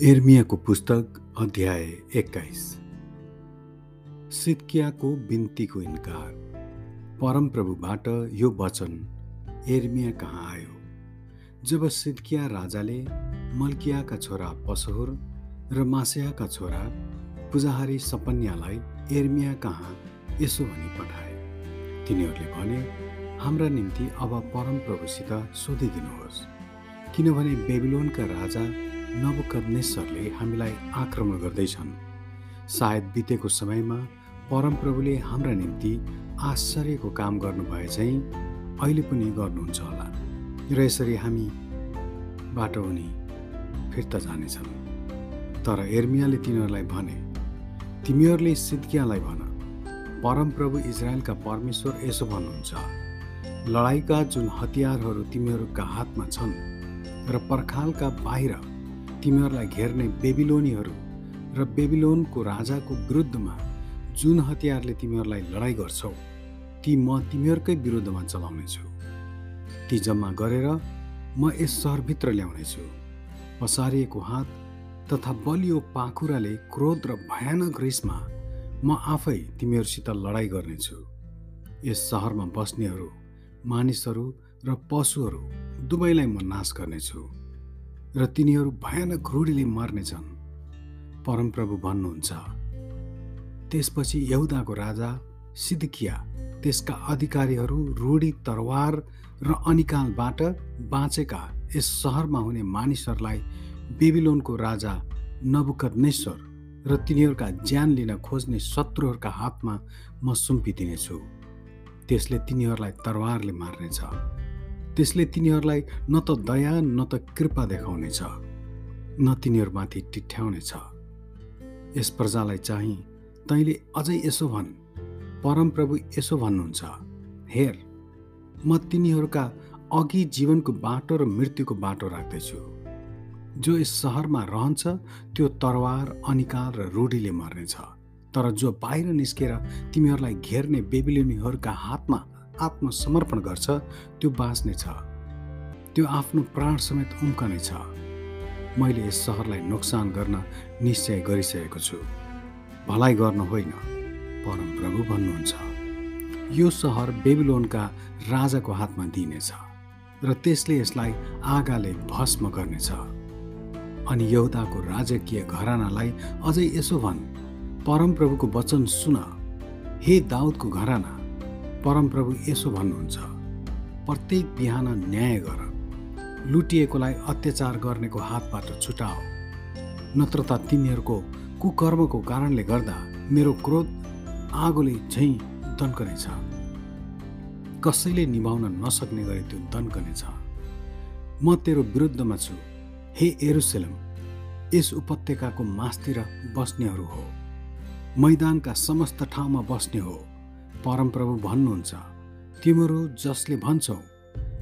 एर्मियाको पुस्तक अध्याय एक्काइस। सिद्कियाको बिन्तीको इन्कार। परमप्रभुबाट यो वचन एर्मिया कहाँ आयो? जब सिद्किया राजाले मल्कियाका छोरा पसहुर र मासेयाका छोरा पुजाहारी सपन्यालाई एर्मिया कहाँ यसो भनी पठाए। तिनीहरूले भने हाम्रा निम्ति अब परमप्रभुसित सोधिदिनुहोस्। किनभने बेबिलोनका राजा नबुकदनेश्वरले हामीलाई आक्रमण गर्दैछन्। सायद बितेको समयमा परमप्रभुले हाम्रा निम्ति आश्चर्यको काम गर्नुभए चाहिँ अहिले पनि गर्नुहुन्छ होला। र यसरी हामी बाटो उनी फिर्ता जानेछन्। तर एर्मियाले तिनीहरूलाई भने तिमीहरूले सिद्कियालाई भन। परमप्रभु इजरायलका परमेश्वर यसो भन्नुहुन्छ। लडाइँका जुन हतियारहरू तिमीहरूका हातमा छन् र पर्खालका बाहिर तिमीहरूलाई घेर्ने बेबिलोनीहरू र बेबिलोनको राजाको विरुद्धमा जुन हतियारले तिमीहरूलाई लडाइँ गर्छौ ती म तिमीहरूकै विरुद्धमा चलाउनेछु। ती जम्मा गरेर म यस सहरभित्र ल्याउनेछु। पसारिएको हात तथा बलियो पाखुराले क्रोध र भयानक रिसमा म आफै तिमीहरूसित लडाइँ गर्नेछु। यस सहरमा बस्नेहरू मानिसहरू र पशुहरू दुवैलाई म नाश गर्नेछु। र तिनीहरू भयानक रूढीले मर्नेछन् परमप्रभु भन्नुहुन्छ त्यसपछि यहुदाको राजा सिद्किया त्यसका अधिकारीहरू रूढी तरवार र अनिकालबाट बाँचेका यस सहरमा हुने मानिसहरूलाई बेबिलोनको राजा नबुकदनेश्वर र तिनीहरूका ज्यान लिन खोज्ने शत्रुहरूका हातमा म सुम्पिदिनेछु। त्यसले तिनीहरूलाई तरवारले मार्नेछ। त्यसले तिनीहरूलाई न त दया न त कृपा देखाउनेछ न तिनीहरूमाथि टिठ्याउनेछ। यस प्रजालाई चाहिँ तैँले अझै यसो भन् परमप्रभु यसो भन्नुहुन्छ हेर म तिनीहरूका अघि जीवनको बाटो र मृत्युको बाटो राख्दैछु। जो यस सहरमा रहन्छ त्यो तरवार अनिकाल र रूढीले मर्नेछ। तर जो बाहिर निस्केर तिमीहरूलाई घेर्ने बेबिलिनीहरूका हातमा आत्मसमर्पण गर्छ त्यो बाँच्नेछ त्यो आफ्नो प्राण समेत उम्कनेछ मैले यस सहरलाई नोक्सान गर्न निश्चय गरिसकेको छु। भलाइ गर्न होइन परमप्रभु भन्नुहुन्छ। यो सहर बेबिलोनका राजाको हातमा दिइनेछ र त्यसले यसलाई आगाले भस्म गर्नेछ। अनि यहुदाको राजकीय घरानालाई अझै यसो भन् परमप्रभुको वचन सुन। हे दाउदको घराना परमप्रभु यसो भन्नुहुन्छ प्रत्येक बिहान न्याय गर। लुटिएकोलाई अत्याचार गर्नेको हातबाट छुटाओ। नत्र त तिमीहरूको कुकर्मको कारणले गर्दा मेरो क्रोध आगोले झैँ दन्कनेछ कसैले निभाउन नसक्ने गरी त्यो दन्कनेछ म तेरो विरुद्धमा छु। हे एरुसेलम यस उपत्यकाको मासतिर बस्नेहरू हो। मैदानका समस्त ठाउँमा बस्ने हो। परमप्रभु भन्नुहुन्छ तिमीहरू जसले भन्छौ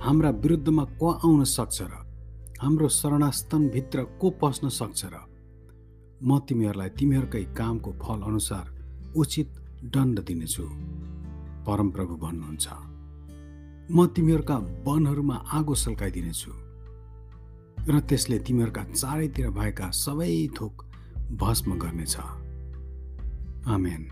हाम्रा विरुद्धमा को आउन सक्छ र हाम्रो शरणास्थनभित्र को पस्न सक्छ र? म तिमीहरूलाई तिमीहरूकै कामको फल अनुसार उचित दण्ड दिनेछु। परमप्रभु भन्नुहुन्छ म तिमीहरूका वनहरूमा आगो सल्काइदिनेछु र त्यसले तिमीहरूका चारैतिर भएका सबै थोक भस्म गर्नेछ। आमेन।